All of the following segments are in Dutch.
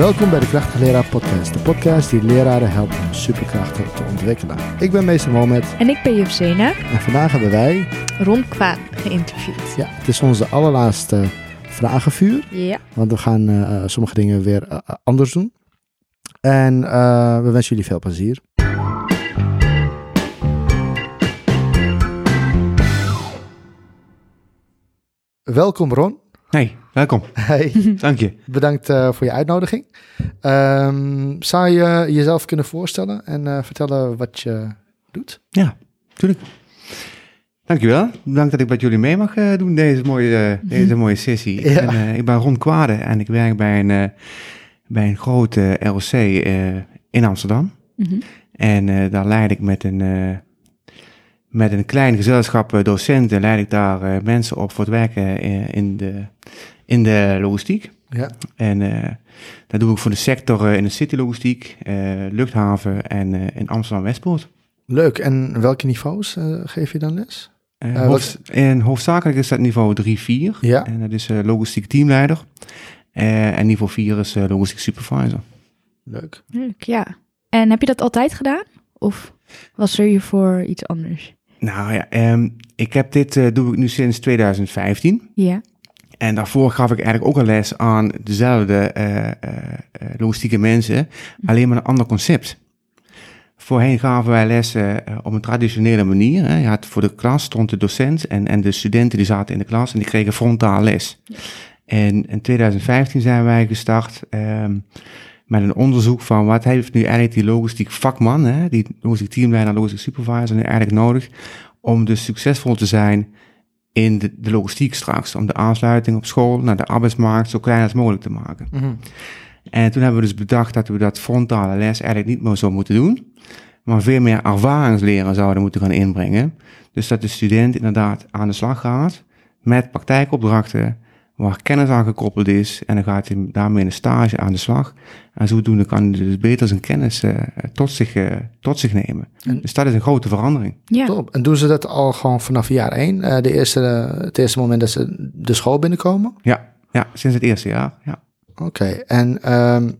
Welkom bij de Krachtige Leraar Podcast. De podcast die leraren helpt om superkrachten te ontwikkelen. Ik ben meester Mohamed En ik ben Juf Zena, en vandaag hebben wij, Ron Kwaan, geïnterviewd. ja, het is onze allerlaatste vragenvuur. Ja. Want we gaan eh, sommige dingen weer eh, anders doen. En eh, we wensen jullie veel plezier. Welkom Ron. Hey, welkom. Hey, Dank je. bedankt eh, voor je uitnodiging. Ehm, zou je jezelf kunnen voorstellen en eh, vertellen wat je doet? Ja, tuurlijk. Dankjewel. Bedankt dat ik met jullie mee mag eh, doen deze mooie, eh, deze mooie sessie. Ja. En, ik ben Ron Kwade en ik werk bij een, bij een grote ROC eh, in Amsterdam. Mhm. En daar leid ik met een, met een klein gezelschap docenten, leid ik daar mensen op voor het werken in, de, in de logistiek. Ja. En eh, dat doe ik voor de sector eh, in de citylogistiek, eh, luchthaven en eh, in Amsterdam-Westpoort. Leuk. En welke niveaus eh, geef je dan les? Hoofd- en hoofdzakelijk is dat niveau 3-4. Ja. En dat is eh, logistiek teamleider. Eh, en niveau 4 is eh, logistiek supervisor. Leuk. Leuk, ja. En heb je dat altijd gedaan? Of was er hiervoor iets anders? Nou ja, ehm, ik heb dit eh, doe ik nu sinds 2015. Ja. En daarvoor gaf ik eigenlijk ook een les aan dezelfde eh, eh, eh, logistieke mensen, alleen met een ander concept. Voorheen gaven wij lessen op een traditionele manier. Hè. Je had voor de klas stond de docent en, en de studenten die zaten in de klas en die kregen frontaal les. En in 2015 zijn wij gestart ehm, met een onderzoek van wat heeft nu eigenlijk die logistiek vakman, hè, die logistiek teamleider, logistiek supervisor nu eigenlijk nodig om dus succesvol te zijn in de, de logistiek straks. Om de aansluiting op school naar de arbeidsmarkt zo klein als mogelijk te maken. Mhm. En toen hebben we dus bedacht dat we dat frontale les eigenlijk niet meer zo moeten doen. Maar veel meer ervaringsleren zouden moeten gaan inbrengen. Dus dat de student inderdaad aan de slag gaat met praktijkopdrachten waar kennis aan gekoppeld is. En dan gaat hij daarmee in een stage aan de slag. En zodoende kan hij dus beter zijn kennis eh, tot, zich, eh, tot zich nemen. En- Dus dat is een grote verandering. Ja. Top. En doen ze dat al gewoon vanaf jaar één? Eh, de eerste, het eerste moment dat ze de school binnenkomen? Ja, ja sinds het eerste jaar. Ja. Oké. En ehm,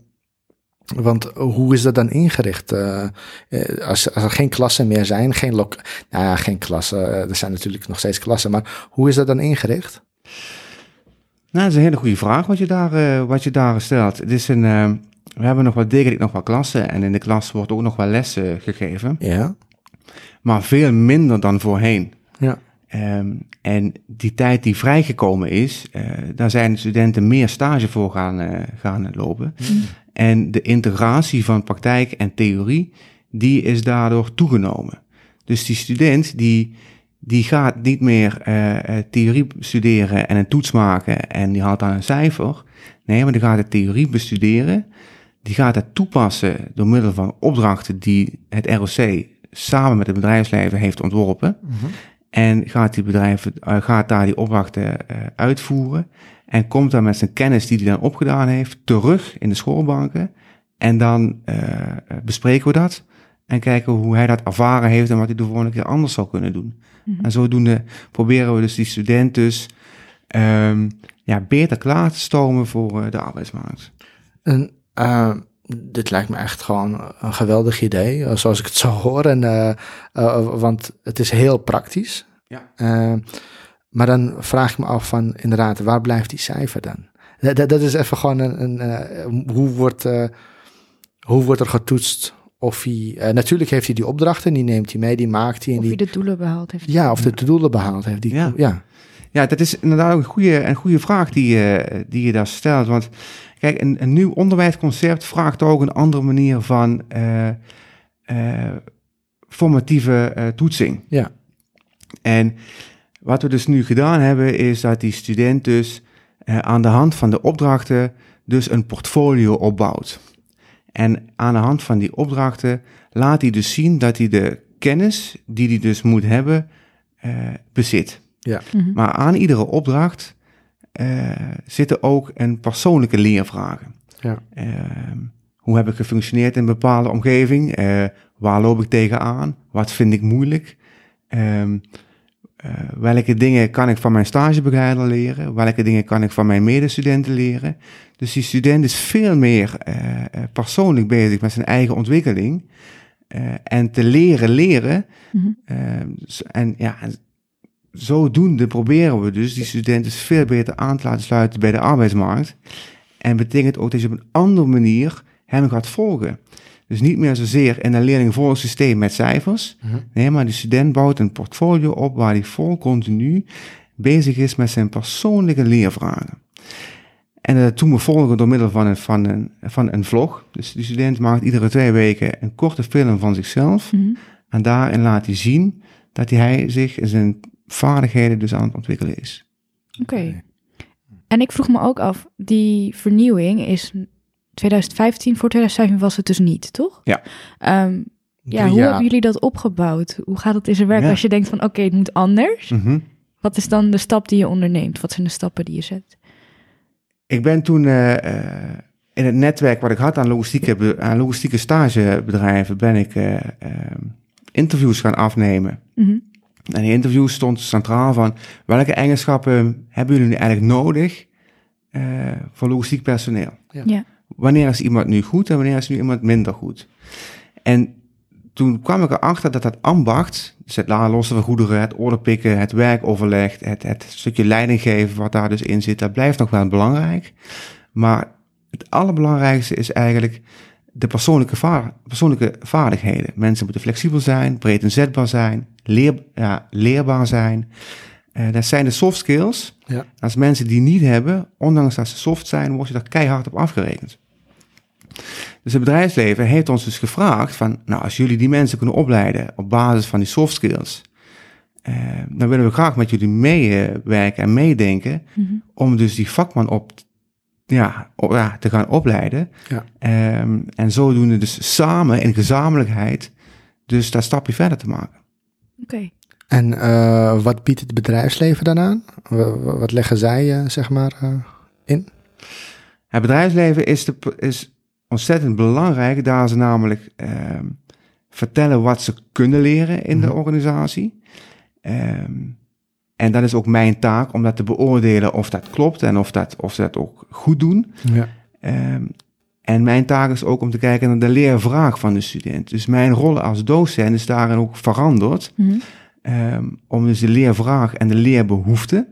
want hoe is dat dan ingericht? Als, als er geen klassen meer zijn, geen lok, nou ja, geen klassen. er zijn natuurlijk nog steeds klassen, maar hoe is dat dan ingericht? Nou, dat is een hele goede vraag wat je daar, eh, wat je daar stelt. Het is een, eh, we hebben nog wel degelijk nog wel klassen en in de klas wordt ook nog wel lessen gegeven, Ja. maar veel minder dan voorheen. Ja. Ehm, en die tijd die vrijgekomen is, eh, daar zijn de studenten meer stage voor gaan, gaan lopen. En de integratie van praktijk en theorie, die is daardoor toegenomen. Dus die student die, die gaat niet meer eh, eh, theorie studeren en een toets maken en die haalt dan een cijfer. Nee, maar die gaat de theorie bestuderen. Die gaat het toepassen door middel van opdrachten die het ROC samen met het bedrijfsleven heeft ontworpen. En gaat, die bedrijf, eh, gaat daar die opdrachten uitvoeren. En komt dan met zijn kennis die hij dan opgedaan heeft terug in de schoolbanken. En dan bespreken we dat. En kijken hoe hij dat ervaren heeft en wat hij de volgende keer anders zou kunnen doen. En zodoende proberen we dus die student dus ehm, ja, beter klaar te stomen voor eh, de arbeidsmarkt. En, eh, dit lijkt me echt gewoon een geweldig idee, eh, zoals ik het zo hoor. En, eh, want het is heel praktisch. Ja. Eh, maar dan vraag ik me af van, inderdaad, waar blijft die cijfer dan? Dat, dat- dat is even gewoon een, een eh, hoe, wordt, eh, hoe wordt er getoetst of hij, eh, natuurlijk heeft hij die opdrachten, die neemt hij mee, die maakt hij. En Of die, de doelen behaald heeft. ja, of de doelen behaald heeft. Die, ja. Ja. Ja, dat is inderdaad ook een goede, een goede vraag die, je die je daar stelt. Want kijk, een, een nieuw onderwijsconcept vraagt ook een andere manier van eh, eh, formatieve eh, toetsing. Ja. En wat we dus nu gedaan hebben, is dat die student dus eh, aan de hand van de opdrachten dus een portfolio opbouwt. En aan de hand van die opdrachten laat hij dus zien dat hij de kennis die hij dus moet hebben, eh, bezit. Ja. Mhm. Maar aan iedere opdracht eh, zitten ook een persoonlijke leervragen. Ja. Ehm, hoe heb ik gefunctioneerd in een bepaalde omgeving? Eh, waar loop ik tegenaan? Wat vind ik moeilijk? Ehm, eh, welke dingen kan ik van mijn stagebegeleider leren? Welke dingen kan ik van mijn medestudenten leren? Dus die student is veel meer eh, eh, persoonlijk bezig met zijn eigen ontwikkeling. en te leren leren. Mhm. En ja, en zodoende proberen we dus die studenten veel beter aan te laten sluiten bij de arbeidsmarkt. En betekent ook dat je op een andere manier hem gaat volgen. Dus niet meer zozeer in een leerlingvolgsysteem met cijfers. Mhm. Nee, maar die student bouwt een portfolio op waar hij vol continu bezig is met zijn persoonlijke leervragen. En dat doen we volgen door middel van een, van, een, van een vlog. Dus die student maakt iedere twee weken een korte film van zichzelf. Mhm. En daarin laat hij zien dat hij zich in zijn vaardigheden dus aan het ontwikkelen is. Oké. En ik vroeg me ook af, die vernieuwing is 2015, voor 2015 was het dus niet, toch? Ja. Ehm, ja, Drie hoe jaar. hebben jullie dat opgebouwd? Hoe gaat het in zijn werk Ja. als je denkt van, oké, het moet anders? Mhm. Wat is dan de stap die je onderneemt? Wat zijn de stappen die je zet? Ik ben toen eh, eh, in het netwerk wat ik had aan logistieke, aan logistieke stagebedrijven, ben ik eh, interviews gaan afnemen. Mhm. En die interviews stond centraal van welke eigenschappen hebben jullie nu eigenlijk nodig eh, voor logistiek personeel? Ja. Ja. Wanneer is iemand nu goed en wanneer is nu iemand minder goed? En toen kwam ik erachter dat dat ambacht, dus het lossen van goederen, het orderpikken, het werkoverleg, het, het stukje leiding geven wat daar dus in zit, dat blijft nog wel belangrijk. Maar het allerbelangrijkste is eigenlijk de persoonlijke, vaar- persoonlijke vaardigheden. Mensen moeten flexibel zijn, breed inzetbaar zijn, leer, ja, leerbaar zijn. Eh, dat zijn de soft skills. Ja. Als mensen die niet hebben, ondanks dat ze soft zijn, wordt je daar keihard op afgerekend. Dus het bedrijfsleven heeft ons dus gevraagd van, nou, als jullie die mensen kunnen opleiden op basis van die soft skills, eh, dan willen we graag met jullie meewerken en meedenken Mhm. om dus die vakman op, ja, op- ja, te gaan opleiden. Ja. Ehm, en zodoende dus samen in gezamenlijkheid dus dat stapje verder te maken. Oké. En eh, wat biedt het bedrijfsleven dan aan? Wa- wa- Wat leggen zij, eh, zeg maar, eh, in? Het bedrijfsleven is, de, is ontzettend belangrijk, daar ze namelijk ehm, vertellen wat ze kunnen leren in de Mhm. organisatie. Ehm, en dat is ook mijn taak om dat te beoordelen of dat klopt en of, dat, of ze dat ook goed doen. Ja. Ehm, en mijn taak is ook om te kijken naar de leervraag van de student. Dus mijn rol als docent is daarin ook veranderd. Mhm. om dus de leervraag en de leerbehoefte,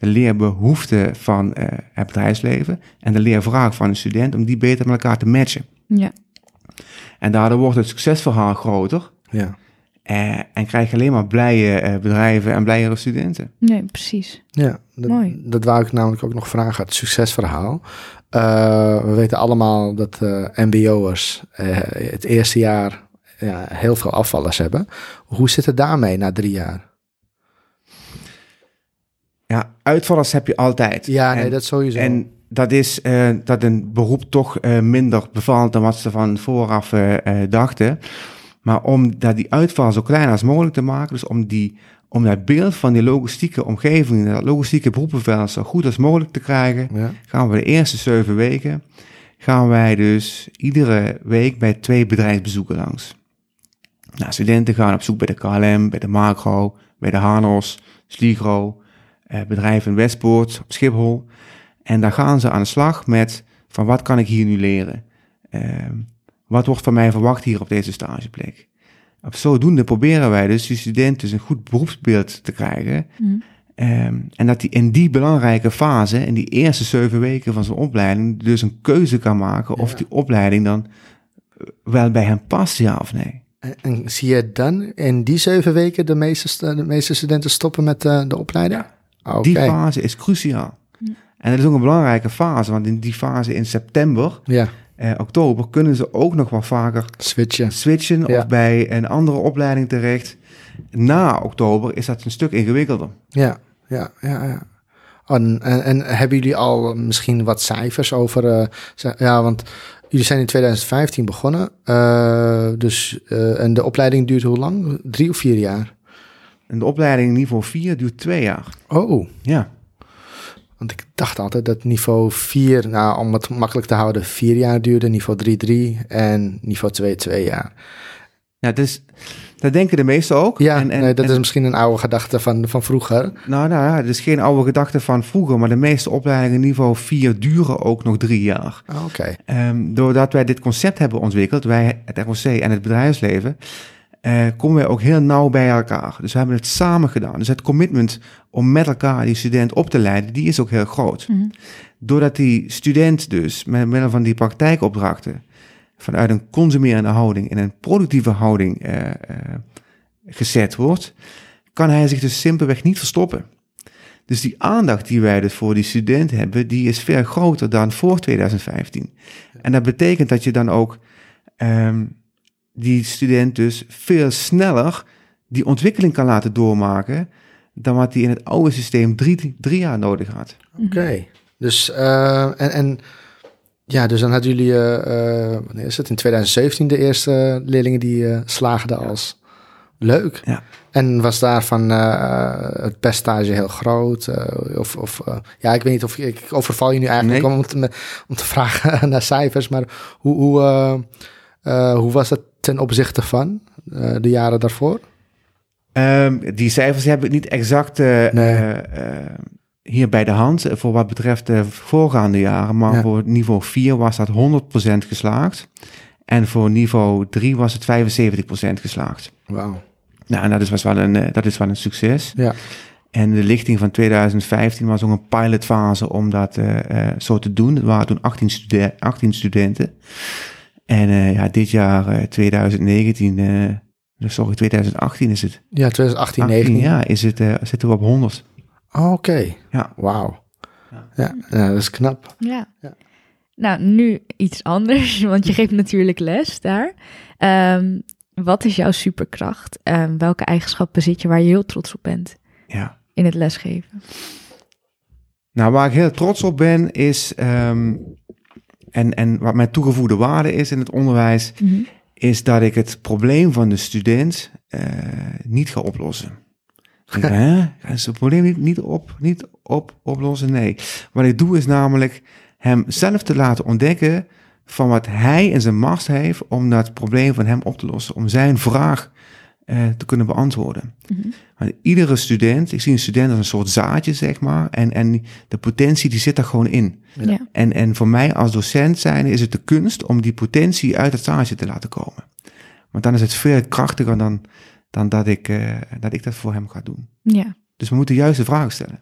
de leerbehoefte van eh, het bedrijfsleven en de leervraag van een student, om die beter met elkaar te matchen. Ja. En daardoor wordt het succesverhaal groter Ja. eh, en krijg je alleen maar blije eh, bedrijven en blijere studenten. Nee, precies. Ja, dat, Mooi. dat wou ik namelijk ook nog vragen, het succesverhaal. Eh, we weten allemaal dat eh mbo'ers eh, het eerste jaar ja, heel veel afvallers hebben. Hoe zit het daarmee na drie jaar? Ja, uitvallers heb je altijd. Ja, nee, En- dat sowieso. En dat is eh, dat een beroep toch eh, minder bevalt dan wat ze van vooraf eh, dachten. Maar om dat die uitval zo klein als mogelijk te maken, dus om, die, om dat beeld van die logistieke omgeving, dat logistieke beroepenveld zo goed als mogelijk te krijgen, ja. gaan we de eerste zeven weken, gaan wij dus iedere week bij twee bedrijfsbezoeken langs. Nou, studenten gaan op zoek bij de KLM, bij de Macro, bij de Hanos, Sligro, bedrijven in Westpoort, op Schiphol. En daar gaan ze aan de slag met van wat kan ik hier nu leren? Ehm, wat wordt van mij verwacht hier op deze stageplek? Op zodoende proberen wij dus die studenten dus een goed beroepsbeeld te krijgen. Mhm. Ehm, en dat hij in die belangrijke fase, in die eerste zeven weken van zijn opleiding, dus een keuze kan maken of Ja. die opleiding dan eh, wel bij hem past, ja of nee. En, en zie je dan in die zeven weken de meeste, st- de meeste studenten stoppen met eh, de opleiding? Ah, Oké. Die fase is cruciaal. Ja. En dat is ook een belangrijke fase, want in die fase in september, Ja, eh, oktober, kunnen ze ook nog wel vaker switchen. switchen Ja. of bij een andere opleiding terecht. Na oktober is dat een stuk ingewikkelder. Ja, ja, ja, ja. En, en, en hebben jullie al misschien wat cijfers over... eh, ze- ja, want jullie zijn in 2015 begonnen. eh, dus, eh, en de opleiding duurt hoe lang? Drie of vier jaar? En de opleiding niveau 4 duurt twee jaar. Oh, Ja, want ik dacht altijd dat niveau 4, nou, om het makkelijk te houden, vier jaar duurde. Niveau 3, 3 en niveau 2, 2 jaar. Ja, dus dat denken de meesten ook. Ja, En- en- nee, dat en- is misschien een oude gedachte van, van vroeger. Nou, nou ja, het is geen oude gedachte van vroeger, maar de meeste opleidingen niveau 4 duren ook nog drie jaar. Oké. Ehm, doordat wij dit concept hebben ontwikkeld, wij, het ROC en het bedrijfsleven, eh, komen wij ook heel nauw bij elkaar. Dus we hebben het samen gedaan. Dus het commitment om met elkaar die student op te leiden, die is ook heel groot. Mhm. Doordat die student dus met middel van die praktijkopdrachten vanuit een consumerende houding in een productieve houding eh, eh, gezet wordt, kan hij zich dus simpelweg niet verstoppen. Dus die aandacht die wij dus voor die student hebben, die is veel groter dan voor 2015. En dat betekent dat je dan ook ehm, die student dus veel sneller die ontwikkeling kan laten doormaken dan wat hij in het oude systeem drie, drie jaar nodig had. Oké. Dus, eh, en, en ja, dus dan hadden jullie, eh, eh, wanneer is het? In 2017 de eerste leerlingen die eh, slaagden als leuk. Ja. En was daarvan eh het percentage heel groot? of, of ja, ik weet niet of ik, overval je nu eigenlijk Nee. om, te, om te vragen naar cijfers, maar hoe, hoe, eh, eh, hoe was dat ten opzichte van eh, de jaren daarvoor? Ehm, die cijfers heb ik niet exact eh, Nee. eh, hier bij de hand voor wat betreft de voorgaande jaren. Maar Ja. voor niveau 4 was dat 100% geslaagd. En voor niveau 3 was het 75% geslaagd. Wauw. Nou, en dat is, was wel een, dat is wel een succes. Ja. En de lichting van 2015 was ook een pilotfase om dat eh, zo te doen. Er waren toen 18, stude 18 studenten. En eh, ja, dit jaar, eh, 2019, eh, sorry, 2018 is het. Ja, 2018, 18 19. jaar is het, eh, zitten we op 100. Oh, Oké. Ja. Wauw. Ja. Ja. ja, dat is knap. Ja. Ja. Nou, nu iets anders, want je geeft natuurlijk les daar. Ehm, wat is jouw superkracht? Ehm, welke eigenschappen bezit je waar je heel trots op bent Ja. in het lesgeven? Nou, waar ik heel trots op ben is, ehm, en, en wat mijn toegevoegde waarde is in het onderwijs, Mhm. is dat ik het probleem van de student eh, niet ga oplossen. Ik denk, Hè? Ga het probleem niet, niet, op, niet op, oplossen? Nee. Wat ik doe is namelijk hem zelf te laten ontdekken van wat hij in zijn macht heeft om dat probleem van hem op te lossen. Om zijn vraag eh, te kunnen beantwoorden. Mhm. Want iedere student, ik zie een student als een soort zaadje, zeg maar. En, en de potentie die zit er gewoon in. Ja. En, en voor mij als docent zijn is het de kunst om die potentie uit het zaadje te laten komen. Want dan is het veel krachtiger dan, dan dat, ik, eh, dat ik dat voor hem ga doen. ja. Dus we moeten juist de vragen stellen.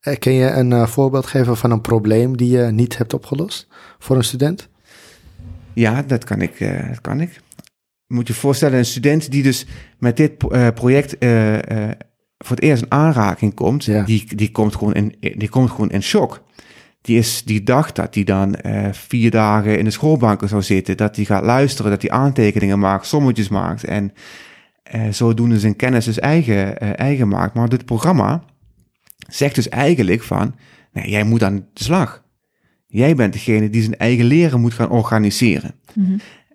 Eh, Kun je een eh, voorbeeld geven van een probleem die je niet hebt opgelost voor een student? Ja, dat kan ik. eh, dat kan ik. Moet je je voorstellen, een student die dus met dit eh, project eh, eh, voor het eerst in aanraking komt, Ja. die, die, komt gewoon in, die komt gewoon in shock. Die, is, die dacht dat hij dan eh, vier dagen in de schoolbanken zou zitten, dat hij gaat luisteren, dat hij aantekeningen maakt, sommetjes maakt en eh, zodoende zijn kennis dus eigen, eigen maakt. Maar dit programma zegt dus eigenlijk van, nee, jij moet aan de slag. Jij bent degene die zijn eigen leren moet gaan organiseren.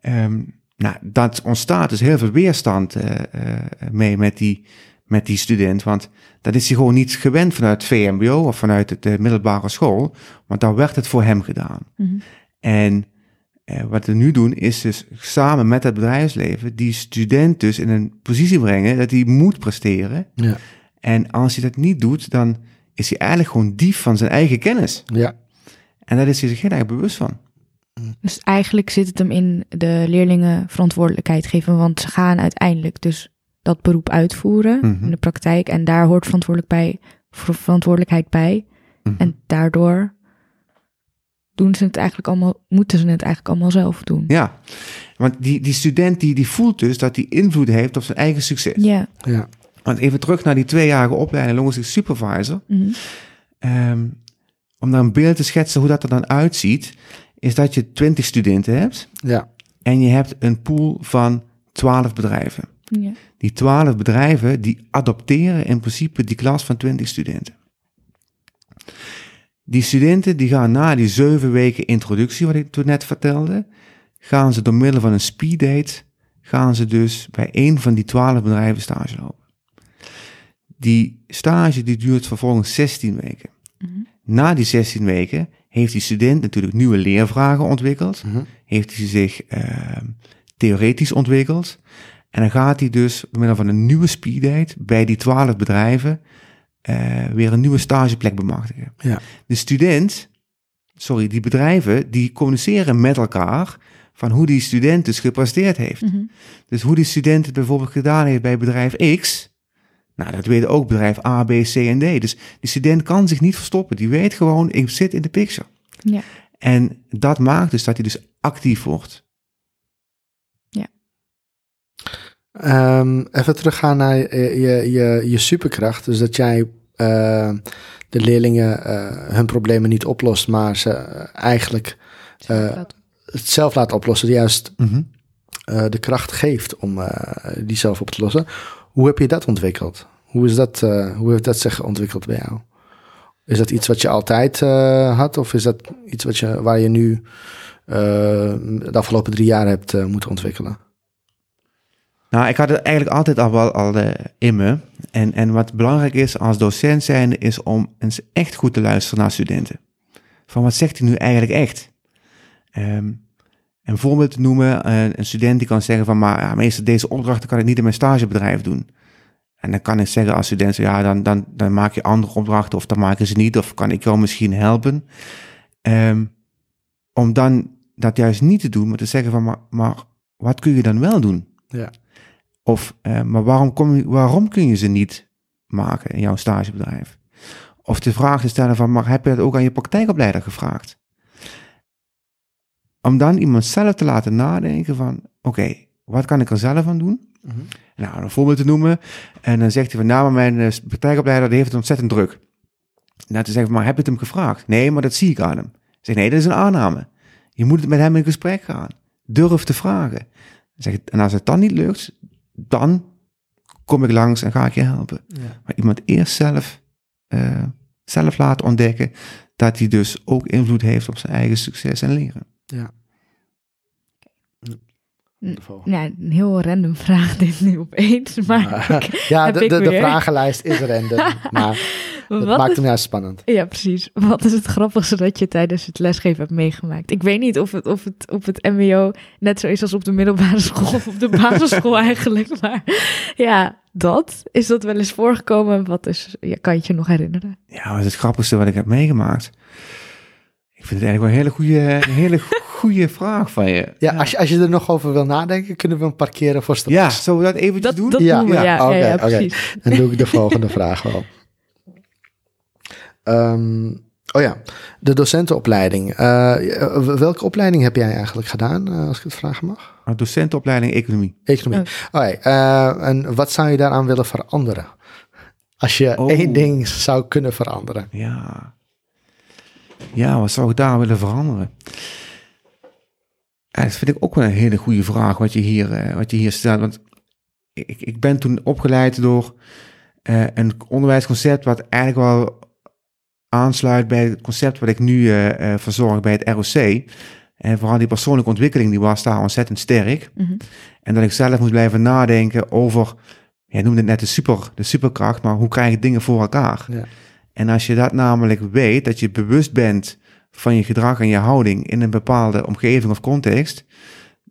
Ehm, nou, dat ontstaat dus heel veel weerstand eh, eh, mee met die, met die student. Want dat is hij gewoon niet gewend vanuit het VMBO of vanuit het eh, middelbare school. Want daar werd het voor hem gedaan. Mhm. En wat we nu doen is dus samen met het bedrijfsleven die student dus in een positie brengen dat hij moet presteren. Ja. En als hij dat niet doet, dan is hij eigenlijk gewoon dief van zijn eigen kennis. Ja. En daar is hij zich heel erg bewust van. Dus eigenlijk zit het hem in de leerlingen verantwoordelijkheid geven, want ze gaan uiteindelijk dus dat beroep uitvoeren Mhm. in de praktijk en daar hoort verantwoordelijk bij, ver- verantwoordelijkheid bij. Mhm. En daardoor doen ze het eigenlijk allemaal, moeten ze het eigenlijk allemaal zelf doen. Ja, want die, die student die, die voelt dus dat hij invloed heeft op zijn eigen succes. Ja. Ja. Want even terug naar die tweejarige opleiding logistics supervisor. Mhm. Ehm, om daar een beeld te schetsen hoe dat er dan uitziet, is dat je 20 studenten hebt Ja. en je hebt een pool van 12 bedrijven. ja. Die 12 bedrijven die adopteren in principe die klas van 20 studenten. Die studenten die gaan na die zeven weken introductie, wat ik toen net vertelde, gaan ze door middel van een speeddate, gaan ze dus bij één van die 12 bedrijven stage lopen. Die stage die duurt vervolgens 16 weken. Mhm. Na die 16 weken heeft die student natuurlijk nieuwe leervragen ontwikkeld Mhm. heeft hij zich ehm, theoretisch ontwikkeld. En dan gaat hij dus door middel van een nieuwe speeddate bij die twaalf bedrijven eh, weer een nieuwe stageplek bemachtigen. Ja. De student, sorry, die bedrijven, die communiceren met elkaar van hoe die student dus gepresteerd heeft. Mhm. Dus hoe die student het bijvoorbeeld gedaan heeft bij bedrijf X, nou, dat weet ook bedrijf A, B, C en D. Dus die student kan zich niet verstoppen. Die weet gewoon, ik zit in de picture. Ja. En dat maakt dus dat hij dus actief wordt. Ehm, even teruggaan naar je, je, je, je superkracht. Dus dat jij eh, de leerlingen eh, hun problemen niet oplost, maar ze eh, eigenlijk eh, het zelf laat oplossen. Juist eh, de kracht geeft om eh, die zelf op te lossen. Hoe heb je dat ontwikkeld? Hoe, is dat, eh, hoe heeft dat zich ontwikkeld bij jou? Is dat iets wat je altijd eh, had? Of is dat iets wat je, waar je nu eh, de afgelopen drie jaar hebt moeten ontwikkelen? Nou, ik had het eigenlijk altijd al wel al in me. En, en wat belangrijk is als docent zijn, is om eens echt goed te luisteren naar studenten. Van wat zegt hij nu eigenlijk echt? Ehm, een voorbeeld te noemen, eh, een student die kan zeggen van, maar ja, meester, deze opdrachten kan ik niet in mijn stagebedrijf doen. En dan kan ik zeggen als student, ja, dan, dan, dan maak je andere opdrachten of dan maken ze niet, of kan ik jou misschien helpen. Ehm, om dan dat juist niet te doen, maar te zeggen van, maar, maar wat kun je dan wel doen? Ja. Of, eh, maar waarom, kom je, waarom kun je ze niet maken in jouw stagebedrijf? Of de vraag te stellen van, maar heb je dat ook aan je praktijkopleider gevraagd? Om dan iemand zelf te laten nadenken van, oké, wat kan ik er zelf aan doen? Mhm. Nou, een voorbeeld te noemen. En dan zegt hij van, nou, maar mijn eh, praktijkopleider die heeft het ontzettend druk. Nou, te zeggen, maar heb je het hem gevraagd? Nee, maar dat zie ik aan hem. Zeg, nee, dat is een aanname. Je moet met hem in gesprek gaan. Durf te vragen. Zeg, en als het dan niet lukt, dan kom ik langs en ga ik je helpen. Ja. Maar iemand eerst zelf, eh, zelf laten ontdekken dat hij dus ook invloed heeft op zijn eigen succes en leren. Ja. De volgende. Ja, een heel random vraag dit nu opeens. Maar ik- ja, de, de, de vragenlijst is random, maar dat wat maakt is, hem juist spannend. ja, precies. Wat is het grappigste dat je tijdens het lesgeven hebt meegemaakt? Ik weet niet of het, of het op het mbo net zo is als op de middelbare school of op de basisschool eigenlijk. Maar ja, dat. Is dat wel eens voorgekomen? Wat is, ja, kan je het je nog herinneren? Ja, wat is het grappigste wat ik heb meegemaakt? Ik vind het eigenlijk wel een hele goede, een hele goede vraag van je. Ja, Als, je, als je er nog over wil nadenken, kunnen we hem parkeren voor straks. Ja, zullen we dat eventjes Dat, doen? dat Ja, doen we, ja, oké, ja, oké. precies. Dan doe ik de volgende vraag wel. Ehm, oh ja, de docentenopleiding. Eh, welke opleiding heb jij eigenlijk gedaan, eh, als ik het vragen mag? Een docentenopleiding economie. Economie. Oh. Ja, eh, en wat zou je daaraan willen veranderen? Als je Oh. één ding zou kunnen veranderen. Ja. Ja, wat zou ik daar willen veranderen? Ja, dat vind ik ook wel een hele goede vraag wat je hier, eh, wat je hier stelt. Want ik, ik ben toen opgeleid door eh, een onderwijsconcept wat eigenlijk wel aansluit bij het concept wat ik nu eh, verzorg bij het ROC. En vooral die persoonlijke ontwikkeling, die was daar ontzettend sterk. Mhm. En dat ik zelf moest blijven nadenken over, jij noemde het net de, super, de superkracht, maar hoe krijg ik dingen voor elkaar? Ja. En als je dat namelijk weet, dat je bewust bent van je gedrag en je houding in een bepaalde omgeving of context,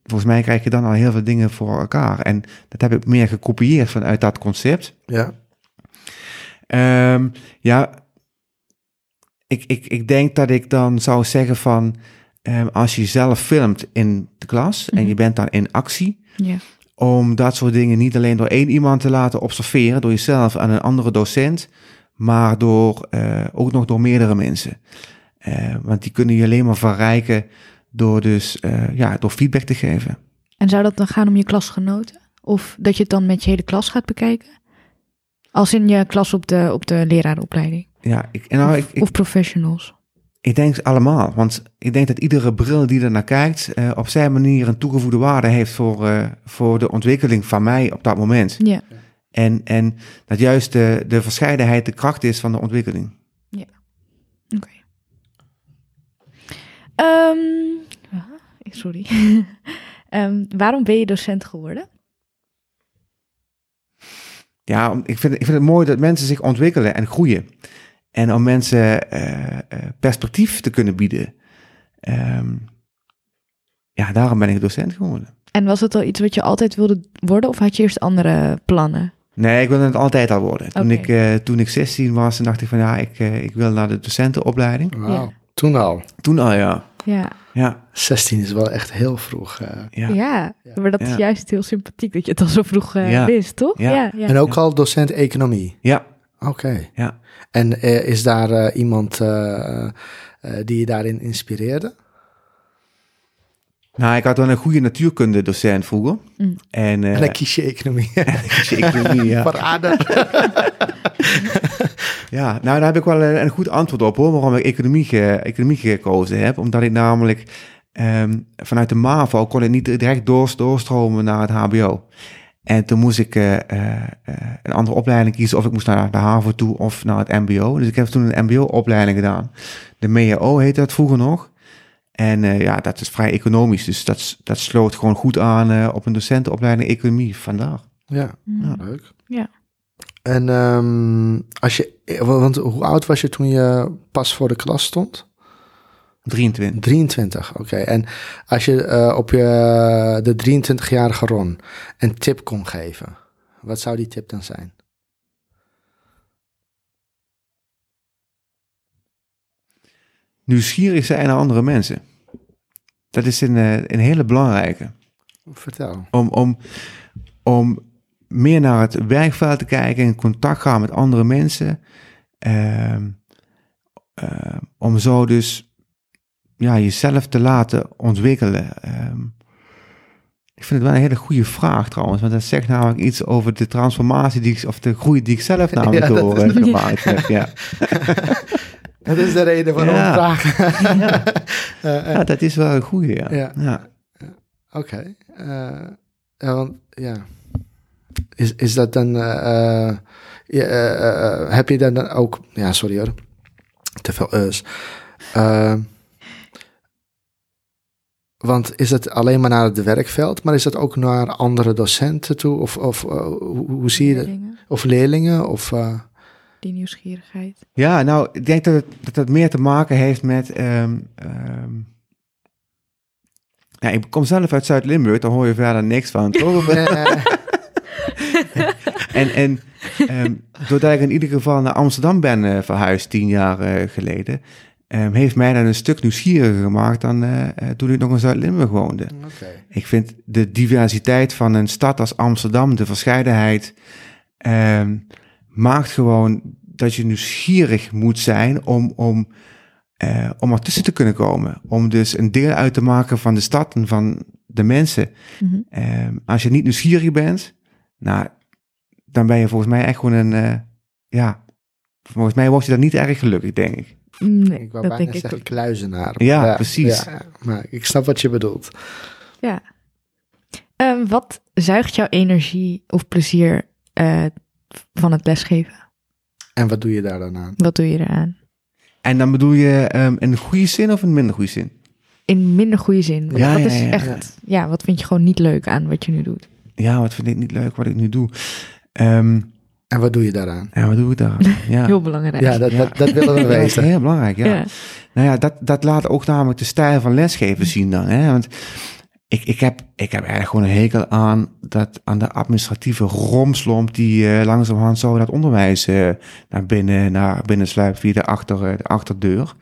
volgens mij krijg je dan al heel veel dingen voor elkaar. En dat heb ik meer gekopieerd vanuit dat concept. Ja. Ehm, ja, ik, ik, ik denk dat ik dan zou zeggen van, ehm, als je zelf filmt in de klas en Mhm. je bent dan in actie, Ja. om dat soort dingen niet alleen door één iemand te laten observeren, door jezelf en een andere docent, maar door, eh, ook nog door meerdere mensen. Eh, want die kunnen je alleen maar verrijken door dus eh, ja, door feedback te geven. En zou dat dan gaan om je klasgenoten? Of dat je het dan met je hele klas gaat bekijken? Als in je klas op de, op de lerarenopleiding? Ja, ik, nou, of, ik, of professionals? ik denk allemaal. Want ik denk dat iedere bril die er naar kijkt, op zijn manier een toegevoegde waarde heeft voor, voor de ontwikkeling van mij op dat moment. Ja. En, en dat juist de, de verscheidenheid de kracht is van de ontwikkeling. Oké. Ehm, sorry. Ehm, waarom ben je docent geworden? Ja, ik vind, ik vind het mooi dat mensen zich ontwikkelen en groeien. En om mensen eh, eh, perspectief te kunnen bieden. Ehm, ja, daarom ben ik docent geworden. En was het al iets wat je altijd wilde worden of had je eerst andere plannen? Nee, ik wilde het altijd al worden. Toen, ik, eh, toen ik 16 was, dacht ik van ja, ik, eh, ik wil naar de docentenopleiding. Ja. Toen al. Toen al, ja. Ja, Ja, 16 is wel echt heel vroeg. eh. ja. ja. Ja. maar dat is juist heel sympathiek dat je het al zo vroeg eh, Ja. wist, toch? Ja. ja. ja. En ook al docent economie. ja. Oké. Ja. En eh, is daar eh, iemand eh, eh, die je daarin inspireerde? Nou, ik had wel een goede natuurkunde docent vroeger. Mm. En, eh en dan kies je economie. economie, ja. Ja, nou daar heb ik wel een, een goed antwoord op hoor, waarom ik economie, ge- economie gekozen heb. Omdat ik namelijk ehm, vanuit de MAVO kon ik niet direct door, doorstromen naar het HBO. En toen moest ik eh, eh, een andere opleiding kiezen, of ik moest naar de HAVO toe of naar het MBO. Dus ik heb toen een MBO-opleiding gedaan. De MEAO heette dat vroeger nog. En eh, ja, dat is vrij economisch, dus dat, dat sloot gewoon goed aan eh, op een docentenopleiding economie vandaag. ja, Mm. leuk. Ja. En ehm, als je, want hoe oud was je toen je pas voor de klas stond? 23. 23, oké. En als je eh, op je, de 23-jarige Ron een tip kon geven, wat zou die tip dan zijn? Nieuwsgierig zijn naar andere mensen. Dat is een, eh, een hele belangrijke. Vertel. om, om, om meer naar het werkveld te kijken, in contact gaan met andere mensen. Ehm, ehm, om zo dus ja, jezelf te laten ontwikkelen. Ehm, ik vind het wel een hele goede vraag trouwens, want dat zegt namelijk iets over de transformatie die ik, of de groei die ik zelf namelijk Ja, door eh, gemaakt heb. Ja. Dat is de reden waarom Ja. ik vraag. Ja. Eh, eh, ja, dat is wel een goede. Ja. Ja. Ja. Oké. eh, ja, want ja. Is, is dat dan. heb je dan, dan ook. Ja, sorry hoor. Te veel us. Want is het alleen maar naar het werkveld, maar is dat ook naar andere docenten toe? Of, of hoe, hoe zie je dat? Of leerlingen? Of, eh, Die nieuwsgierigheid. Ja, nou, ik denk dat het, dat het meer te maken heeft met. ehm, ehm, ja, ik kom zelf uit Zuid-Limburg, daar hoor je verder niks van. toch? en en ehm, doordat ik in ieder geval naar Amsterdam ben eh, verhuisd, tien jaar eh, geleden, ehm, heeft mij dat een stuk nieuwsgieriger gemaakt dan eh, eh, toen ik nog in Zuid-Limburg woonde. Oké. Ik vind de diversiteit van een stad als Amsterdam, de verscheidenheid, ehm, maakt gewoon dat je nieuwsgierig moet zijn om, om, eh, om ertussen te kunnen komen. Om dus een deel uit te maken van de stad en van de mensen. Mhm. Ehm, als je niet nieuwsgierig bent, nou, dan ben je volgens mij echt gewoon een, eh, ja, volgens mij word je dan niet erg gelukkig, denk ik. Nee, Ik wou dat bijna denk ik zeggen kluizenaar. Ja, precies. ja, maar ik snap wat je bedoelt. Ja. Ehm, wat zuigt jouw energie of plezier eh, van het lesgeven? En wat doe je daar dan aan? Wat doe je eraan? En dan bedoel je ehm, in een goede zin of in een minder goede zin? In minder goede zin. Want Ja, wat ja, is ja, echt, ja. wat vind je gewoon niet leuk aan wat je nu doet? Ja, wat vind ik niet leuk wat ik nu doe? Ehm, En wat doe je daaraan? ja, wat doe ik daar? Ja. Heel belangrijk. Ja, dat, dat, dat willen we dat is weten. heel belangrijk, ja. Ja. Nou ja, dat, dat laat ook namelijk de stijl van lesgeven zien dan. Hè? Want ik, ik, heb, ik heb eigenlijk gewoon een hekel aan, dat, aan de administratieve romslomp die eh, langzamerhand zo dat onderwijs eh, naar binnen, naar binnen sluipt via de, achter, eh, de achterdeur.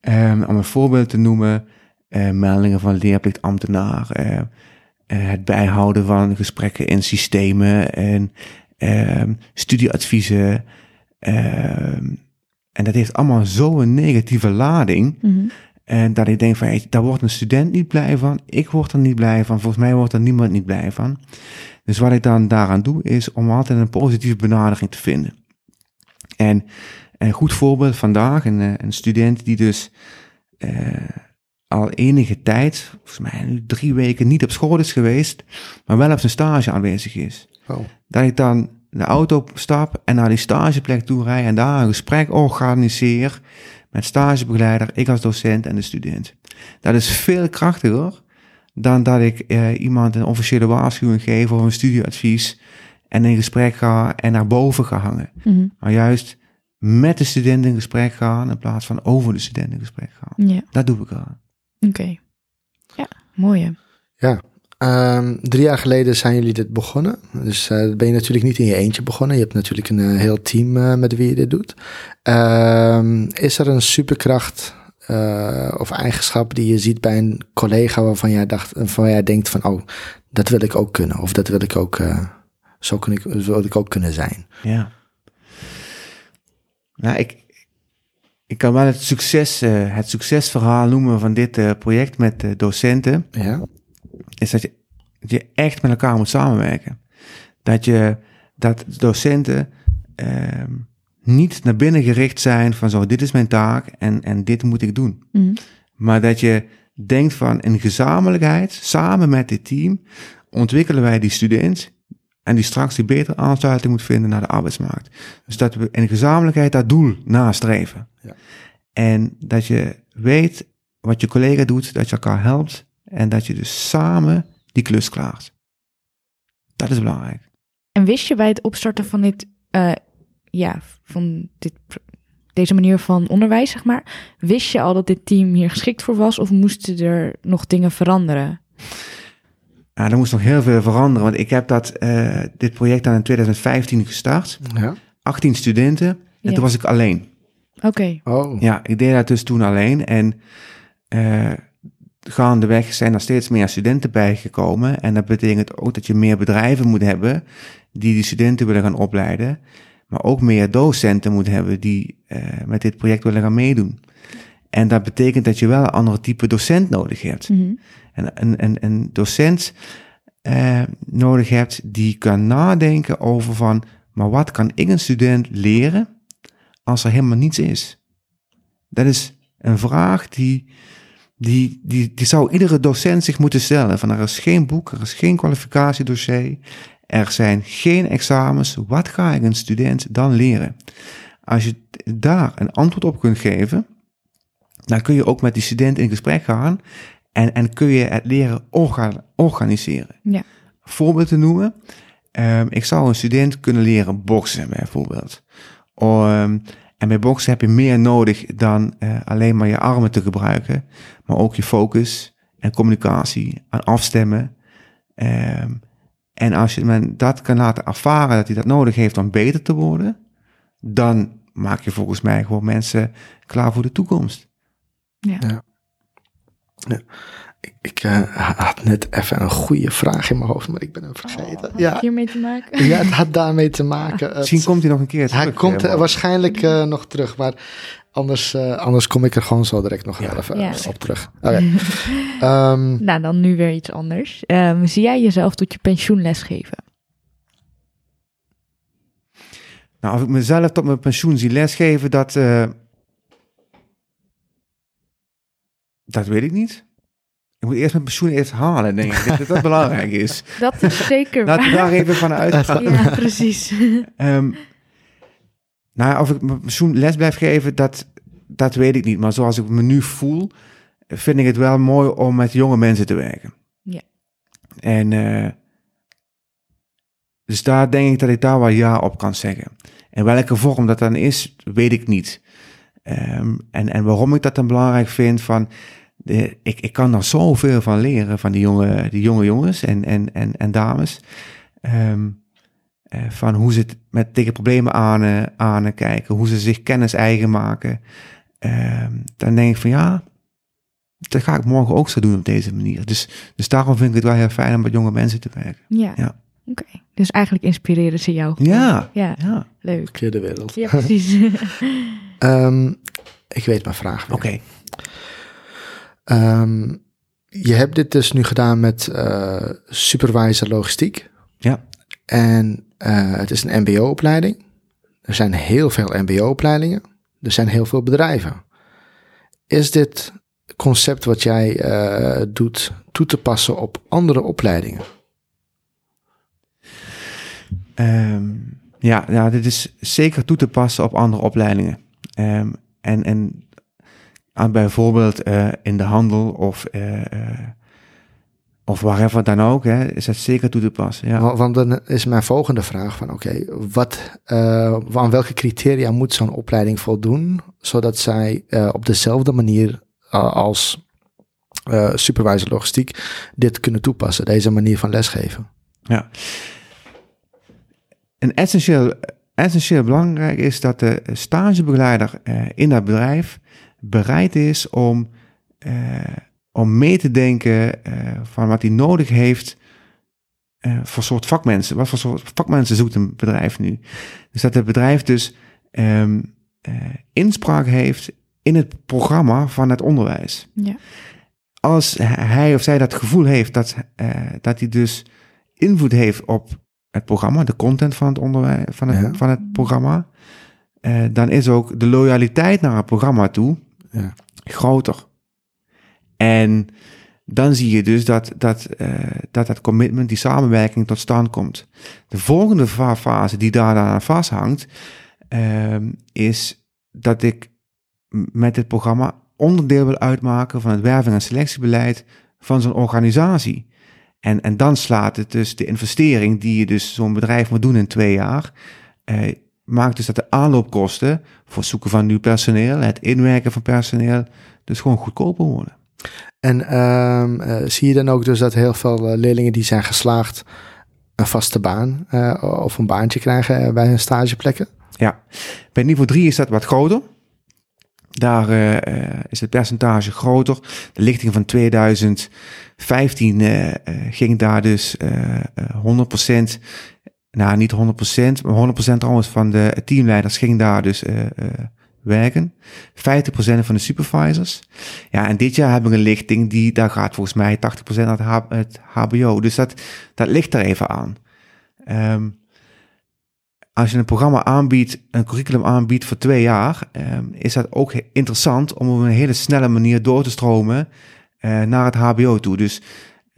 Ehm, om een voorbeeld te noemen, meldingen van leerplichtambtenaar, het bijhouden van gesprekken in systemen en ehm, studieadviezen. ehm, en dat heeft allemaal zo'n negatieve lading. Mhm. En dat ik denk van, hey, daar wordt een student niet blij van. Ik word er niet blij van. Volgens mij wordt er niemand niet blij van. Dus wat ik dan daaraan doe, is om altijd een positieve benadering te vinden. En een goed voorbeeld vandaag, een, eh, een student die dus eh, al enige tijd, volgens mij nu drie weken, niet op school is geweest, maar wel op zijn stage aanwezig is. Oh. Dat ik dan de auto stap en naar die stageplek toe rijd en daar een gesprek organiseer met stagebegeleider, ik als docent en de student. Dat is veel krachtiger dan dat ik eh, iemand een officiële waarschuwing geef of een studieadvies en in gesprek ga en naar boven ga hangen. Mhm. Maar juist met de student in gesprek gaan in plaats van over de student in gesprek gaan. Ja, Dat doe ik aan. oké. Ja, mooi. hè? Ehm, drie jaar geleden zijn jullie dit begonnen. Dus uh, ben je natuurlijk niet in je eentje begonnen. Je hebt natuurlijk een uh, heel team uh, met wie je dit doet. Ehm, is er een superkracht of eigenschap die je ziet bij een collega waarvan jij, dacht, waarvan jij denkt van, oh, dat wil ik ook kunnen. Of dat wil ik ook, zo, kun ik, zo wil ik ook kunnen zijn. Ja. Nou, ik, ik kan wel het, succes, het succesverhaal noemen van dit project met docenten. Ja is dat je, dat je echt met elkaar moet samenwerken. Dat je dat docenten ehm, niet naar binnen gericht zijn van zo, dit is mijn taak en, en dit moet ik doen. Mhm. Maar dat je denkt van in gezamenlijkheid, samen met dit team, ontwikkelen wij die student en die straks die betere aansluiting moet vinden naar de arbeidsmarkt. Dus dat we in gezamenlijkheid dat doel nastreven. Ja. En dat je weet wat je collega doet, dat je elkaar helpt en dat je dus samen die klus klaart. Dat is belangrijk. En wist je bij het opstarten van dit, uh, ja, van dit, deze manier van onderwijs, zeg maar, wist je al dat dit team hier geschikt voor was of moesten er nog dingen veranderen? Ja, er moest nog heel veel veranderen, want ik heb dat, uh, dit project dan in 2015 gestart. Ja. 18 studenten en Ja. toen was ik alleen. Oké. Oh. Ja, ik deed dat dus toen alleen en uh, gaandeweg zijn er steeds meer studenten bijgekomen. En dat betekent ook dat je meer bedrijven moet hebben die die studenten willen gaan opleiden. Maar ook meer docenten moet hebben die uh, met dit project willen gaan meedoen. En dat betekent dat je wel een andere type docent nodig hebt. Mhm. En een, docent uh, nodig hebt die kan nadenken over van, maar wat kan ik een student leren als er helemaal niets is? Dat is een vraag die, die, die, die zou iedere docent zich moeten stellen. Van er is geen boek, er is geen kwalificatiedossier, er zijn geen examens. Wat ga ik een student dan leren? Als je daar een antwoord op kunt geven, dan kun je ook met die student in gesprek gaan en, en kun je het leren orga organiseren. Ja. Voorbeeld te noemen, um, ik zou een student kunnen leren boksen bijvoorbeeld. Um, en bij boksen heb je meer nodig dan uh, alleen maar je armen te gebruiken, maar ook je focus en communicatie en afstemmen. Um, en als je men dat kan laten ervaren dat hij dat nodig heeft om beter te worden, dan maak je volgens mij gewoon mensen klaar voor de toekomst. Ja. Ja. ja. Ik, ik uh, had net even een goede vraag in mijn hoofd, maar ik ben hem vergeten. Oh, ja. hiermee te maken? ja, het had daarmee te maken. Misschien komt hij nog een keer terug. Hij komt uh, waarschijnlijk uh, nog terug, maar anders, uh, anders kom ik er gewoon zo direct nog ja. even ja. op terug. Okay. um, nou, dan nu weer iets anders. Um, zie jij jezelf tot je pensioen lesgeven? Nou, of ik mezelf tot mijn pensioen zie lesgeven, dat... uh, dat weet ik niet. Ik moet eerst mijn pensioen eerst halen, denk ik. dat dat belangrijk is. Dat is zeker Laten we daar even van uitgaan. Ja, precies. um, nou, of ik mijn pensioen les blijf geven, dat, dat weet ik niet. Maar zoals ik me nu voel, vind ik het wel mooi om met jonge mensen te werken. Ja. En uh, dus daar denk ik dat ik daar wel ja op kan zeggen. En welke vorm dat dan is, weet ik niet. Um, en, en waarom ik dat dan belangrijk vind, van de, ik, ik kan daar zoveel van leren van die jonge, die jonge jongens en, en, en, en dames. Um, uh, van hoe ze het met tegen problemen aan, uh, aan kijken, hoe ze zich kennis eigen maken. Um, dan denk ik van ja, dat ga ik morgen ook zo doen op deze manier. Dus, dus daarom vind ik het wel heel fijn om met jonge mensen te werken. Ja. ja. Oké, okay. dus eigenlijk inspireren ze jou. Ja. ja. ja. Leuk. Keer de wereld. Ja, precies. um, ik weet mijn vraag. Oké. Okay. Um, je hebt dit dus nu gedaan met uh, supervisor logistiek. Ja. En uh, het is een MBO-opleiding. Er zijn heel veel MBO-opleidingen. Er zijn heel veel bedrijven. Is dit concept wat jij uh, doet toe te passen op andere opleidingen? Um, ja, dit is zeker toe te passen op andere opleidingen. Um, en, en bijvoorbeeld uh, in de handel of, uh, uh, of waarver dan ook, hè, is het zeker toe te passen. Ja. Want dan is mijn volgende vraag van oké, okay, wat, aan welke criteria moet zo'n opleiding voldoen, zodat zij op dezelfde manier als eh, supervisor logistiek dit kunnen toepassen, deze manier van lesgeven. Ja. En essentieel, essentieel belangrijk is dat de stagebegeleider eh, in dat bedrijf bereid is om, eh, om mee te denken eh, van wat hij nodig heeft eh, voor soort vakmensen. Wat voor soort vakmensen zoekt een bedrijf nu? Dus dat het bedrijf dus ehm, eh, inspraak heeft in het programma van het onderwijs. Ja. Als hij of zij dat gevoel heeft dat, eh, dat hij dus invloed heeft op het programma, de content van het onderwijs, van het, Ja. van het programma, eh, dan is ook de loyaliteit naar het programma toe Groter. En dan zie je dus dat dat, eh, dat dat commitment, die samenwerking tot stand komt. De volgende fa- fase die daar dan aan vasthangt, ehm, is dat ik met dit programma onderdeel wil uitmaken van het werving- en selectiebeleid van zo'n organisatie. En, en dan slaat het dus de investering die je dus zo'n bedrijf moet doen in twee jaar, eh, maakt dus dat de aanloopkosten voor het zoeken van nieuw personeel, het inwerken van personeel, dus gewoon goedkoper worden. En ehm, eh, zie je dan ook dus dat heel veel eh, leerlingen die zijn geslaagd een vaste baan eh, of een baantje krijgen bij hun stageplekken? Ja, bij niveau 3 is dat wat groter. Daar is het percentage groter. De lichting van 2015 eh, eh, ging daar dus eh, eh, 100%, nou niet 100%, maar 100% trouwens van de teamleiders ging daar dus eh, eh, werken. 50% van de supervisors. Ja, en dit jaar hebben we een lichting die, daar gaat volgens mij 80% naar het, HBO. Dus dat, dat ligt er even aan. Ehm, als je een programma aanbiedt, een curriculum aanbiedt voor twee jaar, ehm, is dat ook interessant om op een hele snelle manier door te stromen eh, naar het HBO toe. Dus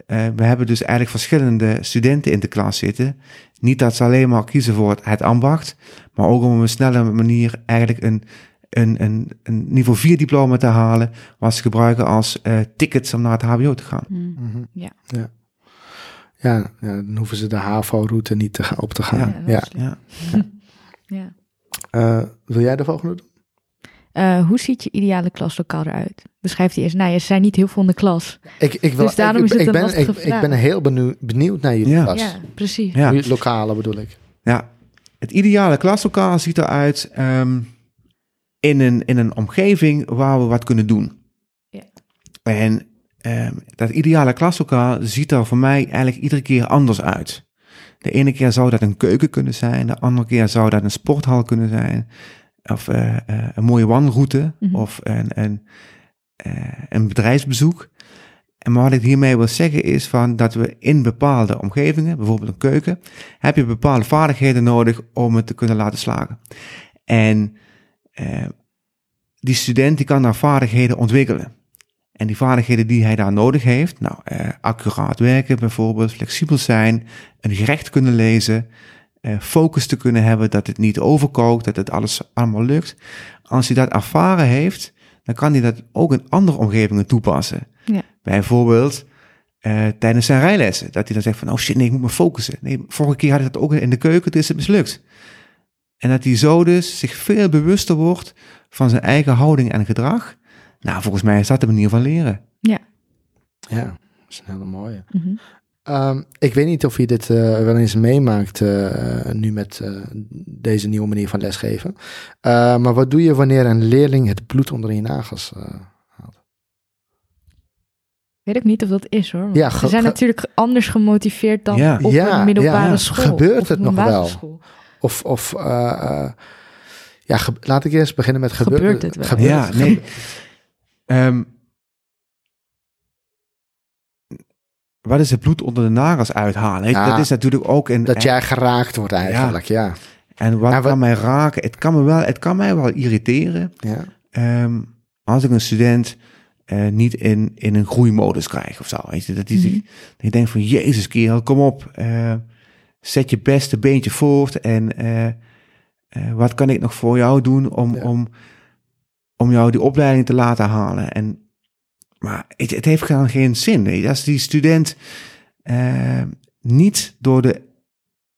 eh, we hebben dus eigenlijk verschillende studenten in de klas zitten. Niet dat ze alleen maar kiezen voor het, het ambacht, maar ook om op een snelle manier eigenlijk een, een, een, een niveau 4 diploma te halen, wat ze gebruiken als eh, tickets om naar het HBO te gaan. Mm. Mhm. Ja. ja. Ja, ja, dan hoeven ze de HAVO-route niet te gaan, op te gaan. Ja. Ja. Ja. Eh, wil jij de volgende doen? Eh, hoe ziet je ideale klaslokaal eruit? Beschrijf die eerst. Nou, je zijn niet heel veel in de klas. Ik, ik, wil, Dus daarom ik, is het ik een ben, lastige ik, ik ben heel benieuwd, benieuwd naar jullie Ja. klas. Ja, precies. Ja. Lokale bedoel ik. Ja, het ideale klaslokaal ziet eruit ehm, in, een, in een omgeving waar we wat kunnen doen. Ja. En ehm, dat ideale klaslokaal ziet er voor mij eigenlijk iedere keer anders uit. De ene keer zou dat een keuken kunnen zijn, de andere keer zou dat een sporthal kunnen zijn, of eh, eh, een mooie wandelroute, Mhm. of een, een, eh, een bedrijfsbezoek. En maar wat ik hiermee wil zeggen is van dat we in bepaalde omgevingen, bijvoorbeeld een keuken, heb je bepaalde vaardigheden nodig om het te kunnen laten slagen. En eh, die student die kan daar vaardigheden ontwikkelen. En die vaardigheden die hij daar nodig heeft, nou, eh, accuraat werken bijvoorbeeld, flexibel zijn, een gerecht kunnen lezen, focus te kunnen hebben, dat het niet overkookt, dat het alles allemaal lukt. Als hij dat ervaren heeft, dan kan hij dat ook in andere omgevingen toepassen. Ja. Bijvoorbeeld eh, tijdens zijn rijlessen, dat hij dan zegt van, oh shit, nee, ik moet me focussen. Nee, vorige keer had ik dat ook in de keuken, dus is het mislukt. En dat hij zo dus zich veel bewuster wordt van zijn eigen houding en gedrag. Nou, volgens mij is dat de manier van leren. Ja, dat is een hele mooie. Mhm. Ehm, ik weet niet of je dit eh, wel eens meemaakt eh, nu met eh, deze nieuwe manier van lesgeven. Eh, maar wat doe je wanneer een leerling het bloed onder je nagels eh, haalt? Weet ik niet of dat is hoor. Ja, ze zijn natuurlijk anders gemotiveerd dan Ja. op Ja, een middelbare ja, ja. school. Gebeurt het nog wel? Of, of eh, eh, ja, laat ik eerst beginnen met gebeurt, Gebeurt het wel? Gebeurt Ja, het? nee. Ehm, wat is het bloed onder de nagels uithalen? Ja. dat is natuurlijk ook een. Dat jij geraakt wordt eigenlijk, ja. En wat En wat- kan mij raken? Het kan, me wel, het kan mij wel irriteren ja. ehm, als ik een student eh, niet in, in een groeimodus krijg of zo. Weet je, dat die dat je denkt van, jezus kerel, kom op. eh, zet je beste beentje voort en eh, wat kan ik nog voor jou doen om, Ja. om, om jou die opleiding te laten halen. En, maar het, het heeft gewoon geen zin. Als die student eh, niet door de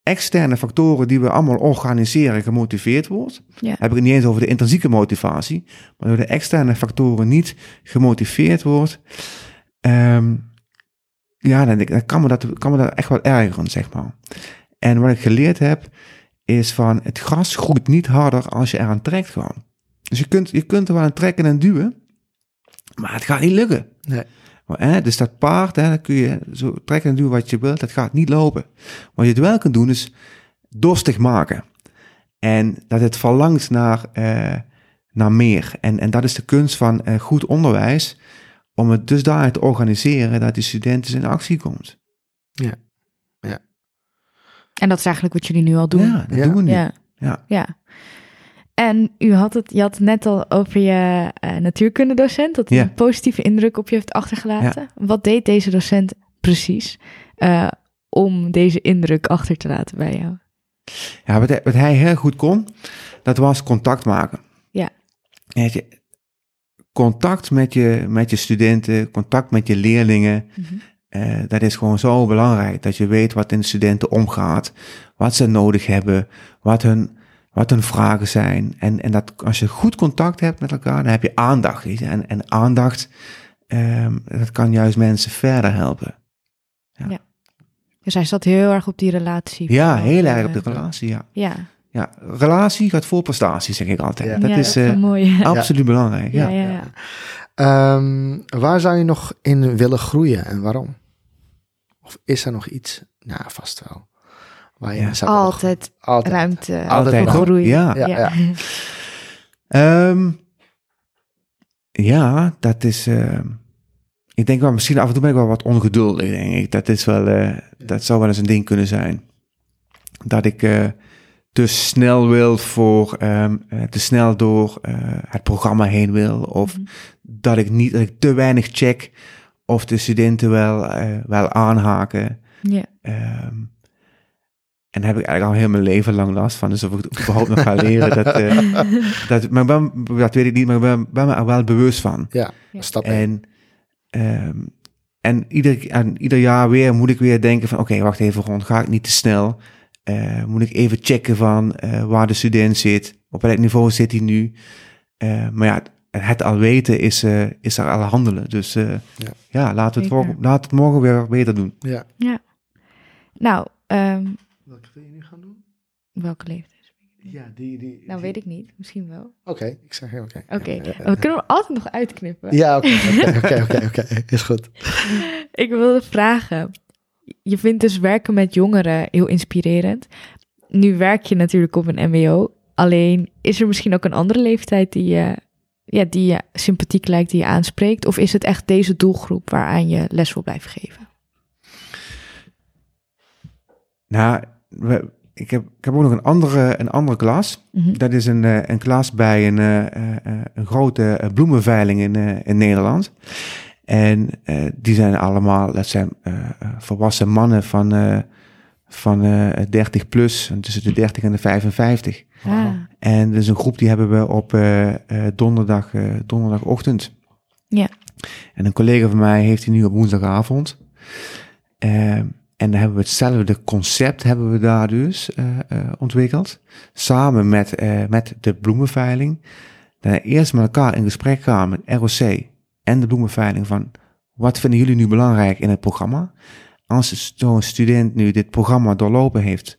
externe factoren die we allemaal organiseren gemotiveerd wordt, Ja. heb ik het niet eens over de intrinsieke motivatie, maar door de externe factoren niet gemotiveerd wordt, Ehm, ja, dan kan, me dat, kan me dat echt wel ergeren, zeg maar. En wat ik geleerd heb, is van het gras groeit niet harder als je eraan trekt gewoon. Dus je kunt, je kunt er wel aan trekken en duwen, maar het gaat niet lukken. Nee. Maar, hè, dus dat paard, hè, dan kun je zo trekken en duwen wat je wilt, dat gaat niet lopen. Wat je het wel kunt doen, is dorstig maken. En dat het verlangt naar, eh, naar meer. En, en dat is de kunst van eh, goed onderwijs, om het dus daar te organiseren dat die studenten in actie komt. En dat is eigenlijk wat jullie nu al doen. Ja, dat Ja. doen we nu. Ja. Ja. ja. En u had het, je had het net al over je eh, natuurkundedocent, dat hij een positieve indruk op je heeft achtergelaten. Wat deed deze docent precies eh, om deze indruk achter te laten bij jou? Ja, wat hij, wat hij heel goed kon, dat was contact maken. Ja. Je, contact met je, met je studenten, contact met je leerlingen, eh, dat is gewoon zo belangrijk. Dat je weet wat in de studenten omgaat, wat ze nodig hebben, wat hun, wat hun vragen zijn. En, en dat als je goed contact hebt met elkaar, dan heb je aandacht. En, en aandacht, ehm, dat kan juist mensen verder helpen. Dus hij zat heel erg op die relatie. Ja, heel eh, erg op de relatie, ja. Ja, Ja, relatie gaat voor prestatie, zeg ik altijd. Ja. Dat ja, is eh, mooi. absoluut belangrijk. Ja, Ja. ja, ja. Ehm, waar zou je nog in willen groeien en waarom? Of is er nog iets? Ja, vast wel. Waar je Ja. Altijd? Altijd. ruimte Altijd voor groei. Ja. Ja, ja. Ehm, ja, dat is. ehm, ik denk wel, misschien af en toe ben ik wel wat ongeduldig, denk ik. Dat is wel, eh, dat zou wel eens een ding kunnen zijn. Dat ik eh, te snel wil voor, ehm, eh, te snel door eh, het programma heen wil. Of Mhm. dat ik niet, dat ik te weinig check of de studenten wel, eh, wel aanhaken. Ja. Ehm, en daar heb ik eigenlijk al heel mijn leven lang last van. Dus of ik het überhaupt nog ga leren, dat, eh, dat, maar ben, dat weet ik niet, maar ik ben, ben me er wel bewust van. Ja, Ja. stap één. En, ehm, en, ieder, en ieder jaar weer moet ik weer denken van, oké, wacht even, rond, ga ik niet te snel? Eh, moet ik even checken van eh, waar de student zit, op welk niveau zit hij nu? Eh, maar ja, het al weten is, eh, is er al handelen. Dus eh, Ja. ja. laten, we het morgen, laten we het morgen weer beter doen. Ja. Nou, ehm, Welke wil je nu gaan doen? Welke leeftijd? Ja, die. die Nou, weet ik niet. Misschien wel. Oké, ik zeg oké. Oké, ja, we kunnen hem altijd nog uitknippen. Ja, oké, oké, oké, oké, oké, is goed. Ik wilde vragen. Je vindt dus werken met jongeren heel inspirerend. Nu werk je natuurlijk op een MBO. Alleen is er misschien ook een andere leeftijd die je, ja, die je sympathiek lijkt, die je aanspreekt? Of is het echt deze doelgroep waaraan je les wil blijven geven? Nou, we, ik, heb, ik heb ook nog een andere, een andere klas. Mhm. Dat is een, eh, een klas bij een, eh, eh, een grote bloemenveiling in, in Nederland. En die zijn allemaal, dat zijn volwassen mannen van, van eh 30 plus, en tussen de 30 en de 55. Ah, En dat is een groep die hebben we op donderdag, donderdagochtend. Ja. En een collega van mij heeft die nu op woensdagavond. En dan hebben we hetzelfde concept hebben we daar dus eh, eh, ontwikkeld. Samen met, eh, met de bloemenveiling. Dan eerst met elkaar in gesprek gaan met ROC en de bloemenveiling van wat vinden jullie nu belangrijk in het programma? Als zo'n student nu dit programma doorlopen heeft,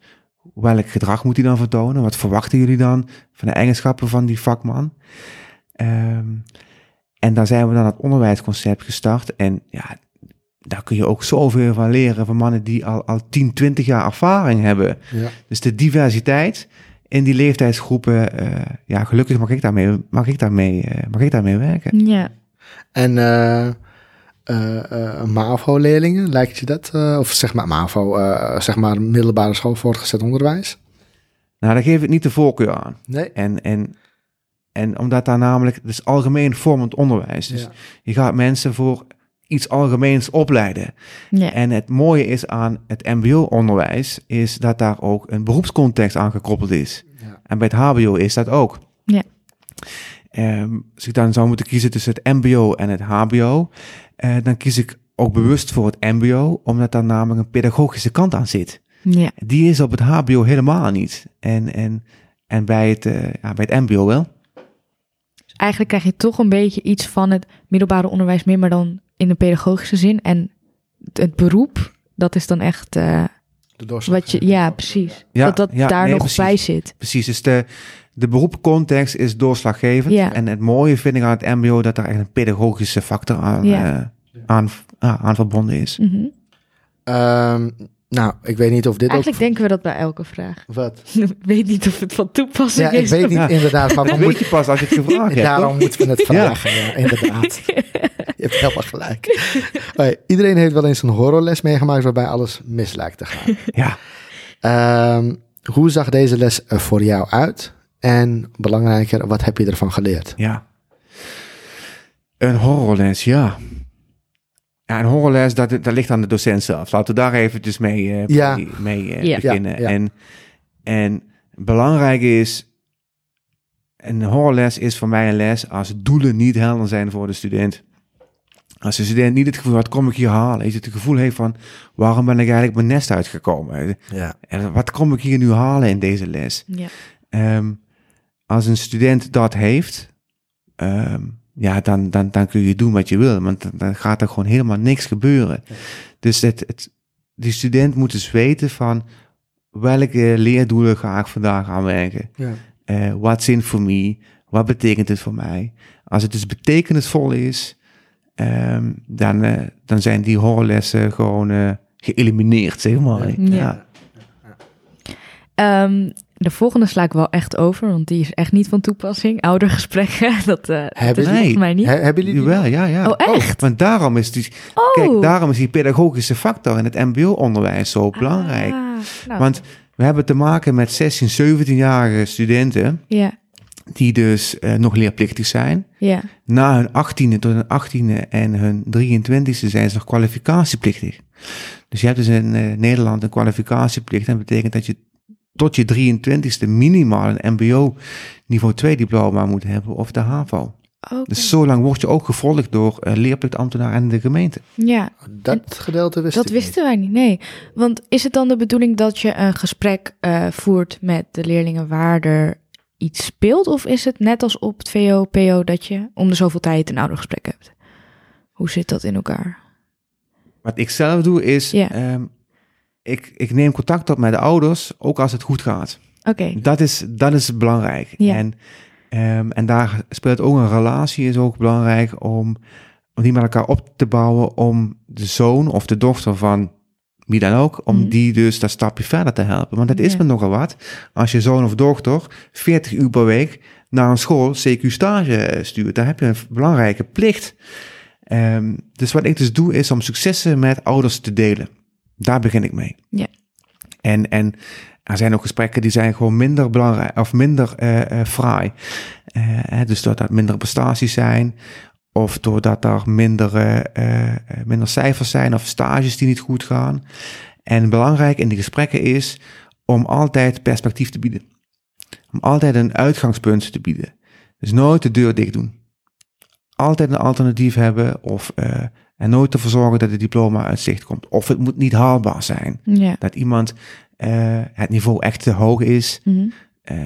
welk gedrag moet hij dan vertonen? Wat verwachten jullie dan van de eigenschappen van die vakman? Ehm, en daar zijn we dan het onderwijsconcept gestart. En ja, daar kun je ook zoveel van leren van mannen die al, al 10, 20 jaar ervaring hebben. Ja. Dus de diversiteit in die leeftijdsgroepen, eh, ja, gelukkig mag ik daarmee, mag ik daarmee, eh, mag ik daarmee werken. ja. En eh eh, eh, MAVO-leerlingen, lijkt je dat? eh, of zeg maar MAVO, eh, zeg maar middelbare school voortgezet onderwijs? Nou, daar geef ik niet de voorkeur aan. Nee. En, en, en omdat daar namelijk, het is algemeen vormend onderwijs. Dus Ja. je gaat mensen voor iets algemeens opleiden. ja. En het mooie is aan het mbo-onderwijs, is dat daar ook een beroepscontext aan gekoppeld is. Ja. En bij het hbo is dat ook. Ja. Ehm, als ik dan zou moeten kiezen tussen het mbo en het hbo, eh, dan kies ik ook bewust voor het mbo, omdat daar namelijk een pedagogische kant aan zit. ja. Die is op het hbo helemaal niet. En, en, en bij, het, eh, ja, bij het mbo wel. Dus eigenlijk krijg je toch een beetje iets van het middelbare onderwijs meer, maar dan in de pedagogische zin. En het, beroep, dat is dan echt eh, De wat je... Ja, precies. Ja, dat dat ja, daar nee, nog precies. bij zit. Precies, dus de, de beroepcontext is doorslaggevend. Ja. En het mooie vind ik aan het mbo dat er echt een pedagogische factor aan, Ja. eh, aan, ah, aan verbonden is. Mhm. Ehm, nou, ik weet niet of dit Eigenlijk ook... denken we dat bij elke vraag. Wat? Ik weet niet of het van toepassing Ja, ik is. weet niet Ja. inderdaad, Dat weet moeten... je pas als je het gevraagd hebt. Daarom moeten we het vragen, ja, inderdaad. Je hebt helemaal gelijk. Oké, iedereen heeft wel eens een horrorles meegemaakt waarbij alles mis lijkt te gaan. Ja, Ehm, hoe zag deze les er voor jou uit? En belangrijker, wat heb je ervan geleerd? ja. Een horrorles, ja. Ja, een horrorles, dat, dat ligt aan de docent zelf. Laten we daar eventjes mee, eh, Ja. mee, eh, Ja. beginnen. Ja, ja. En, en belangrijk is, een horrorles is voor mij een les als doelen niet helder zijn voor de student. Als de student niet het gevoel, wat kom ik hier halen? Is het het gevoel heeft van, waarom ben ik eigenlijk mijn nest uitgekomen? Ja. En wat kom ik hier nu halen in deze les? Ja. Ehm, als een student dat heeft, ehm, ja, dan, dan, dan kun je doen wat je wil, want dan, dan gaat er gewoon helemaal niks gebeuren. Dus het, het, die student moet dus weten van welke leerdoelen ga ik vandaag aan werken? Ja. Eh what's in for me? Wat betekent het voor mij? Als het dus betekenisvol is, ehm, dan, eh, dan zijn die horrorlessen gewoon eh, geëlimineerd, zeg maar. Ja. Ehm, de volgende sla ik wel echt over, want die is echt niet van toepassing. Oudergesprekken, dat, eh dat Hebben volgens mij niet. He- hebben jullie die? Jawel, ja, ja. Oh, echt? Want daarom is, die, oh! kijk, daarom is die pedagogische factor in het mbo-onderwijs zo belangrijk. Ah, nou, Want we hebben te maken met 16, 17-jarige studenten Ja, die dus eh, nog leerplichtig zijn. ja, Na hun 18e tot hun 18e en hun 23e zijn ze nog kwalificatieplichtig. Dus je hebt dus in eh, Nederland een kwalificatieplicht. En dat betekent dat je tot je 23e minimaal een mbo niveau 2 diploma moet hebben of de HAVO. Dus zo lang word je ook gevolgd door eh, leerplichtambtenaren en de gemeente. ja. Dat gedeelte wist Dat ik wisten wij niet, nee. Want is het dan de bedoeling dat je een gesprek eh, voert met de leerlingen waar er iets speelt? Of is het net als op het VO, PO dat je om de zoveel tijd een oudergesprek hebt? Hoe zit dat in elkaar? Wat ik zelf doe is, ehm, ik, ik neem contact op met de ouders, ook als het goed gaat. Oké, Dat is, dat is belangrijk. Ja. En, ehm, en daar speelt ook een relatie, is ook belangrijk om, om die met elkaar op te bouwen, om de zoon of de dochter van wie dan ook, om Mhm. die dus dat stapje verder te helpen. Want het is Ja. me nogal wat als je zoon of dochter 40 uur per week naar een school CQ stage eh, stuurt. Daar heb je een belangrijke plicht. Ehm, dus wat ik dus doe, is om successen met ouders te delen. Daar begin ik mee. Ja. En, en er zijn ook gesprekken die zijn gewoon minder belangrijk of minder eh eh, fraai. Hè, dus doordat minder prestaties zijn, of doordat er minder, minder cijfers zijn of stages die niet goed gaan. En belangrijk in die gesprekken is om altijd perspectief te bieden. Om altijd een uitgangspunt te bieden. Dus nooit de deur dicht doen. Altijd een alternatief hebben of en nooit ervoor zorgen dat het diploma uit zicht komt. Of het moet niet haalbaar zijn. ja. Dat iemand eh, het niveau echt te hoog is. Mhm. eh,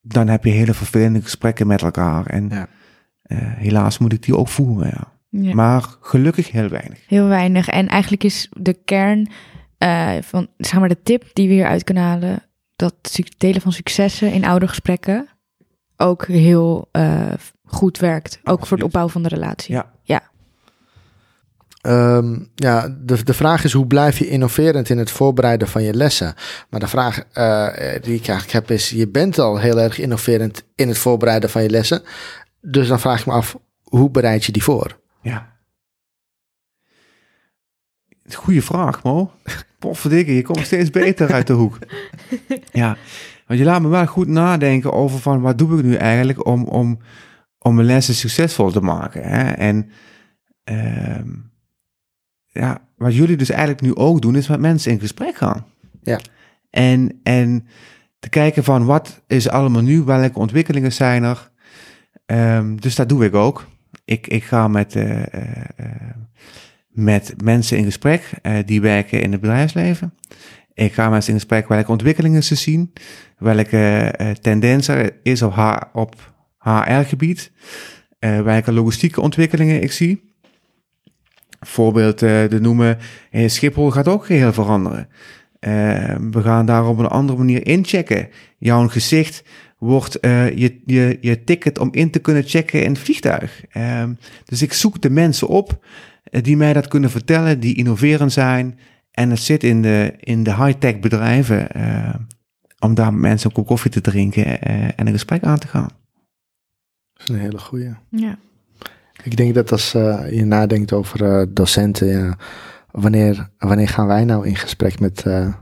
dan heb je hele vervelende gesprekken met elkaar. En Ja. eh, helaas moet ik die ook voeren. Ja. ja. Maar gelukkig heel weinig. Heel weinig. En eigenlijk is de kern eh, van, zeg maar, de tip die we hieruit kunnen halen, dat delen van successen in oudergesprekken ook heel eh, goed werkt. Ook voor het opbouwen van de relatie. Ja. Ehm, ja, de, de vraag is hoe blijf je innoverend in het voorbereiden van je lessen? Maar de vraag eh, die ik eigenlijk heb is, je bent al heel erg innoverend in het voorbereiden van je lessen. Dus dan vraag ik me af, hoe bereid je die voor? Ja. Goeie vraag, Mo. Pofferdikke, je komt steeds beter uit de hoek. Ja, want je laat me wel goed nadenken over van wat doe ik nu eigenlijk om, om, om mijn lessen succesvol te maken. Hè? En ehm, ja, wat jullie dus eigenlijk nu ook doen, is met mensen in gesprek gaan. Ja. En, en te kijken van wat is allemaal nu, welke ontwikkelingen zijn er. Ehm, dus dat doe ik ook. Ik, ik ga met, eh, eh, met mensen in gesprek eh, die werken in het bedrijfsleven. Ik ga met mensen in gesprek welke ontwikkelingen ze zien, welke tendens er is op, H, op HR-gebied, welke logistieke ontwikkelingen ik zie. Voorbeeld eh, te noemen, eh, Schiphol gaat ook geheel veranderen. Eh, we gaan daar op een andere manier inchecken. Jouw gezicht wordt eh, je, je, je ticket om in te kunnen checken in het vliegtuig. Ehm, dus ik zoek de mensen op die mij dat kunnen vertellen, die innoverend zijn. En het zit in de, in de high-tech bedrijven eh, om daar met mensen een kop koffie te drinken en een gesprek aan te gaan. Dat is een hele goeie. Ja. Ik denk dat als eh, je nadenkt over eh, docenten, ja, wanneer, wanneer gaan wij nou in gesprek met, eh,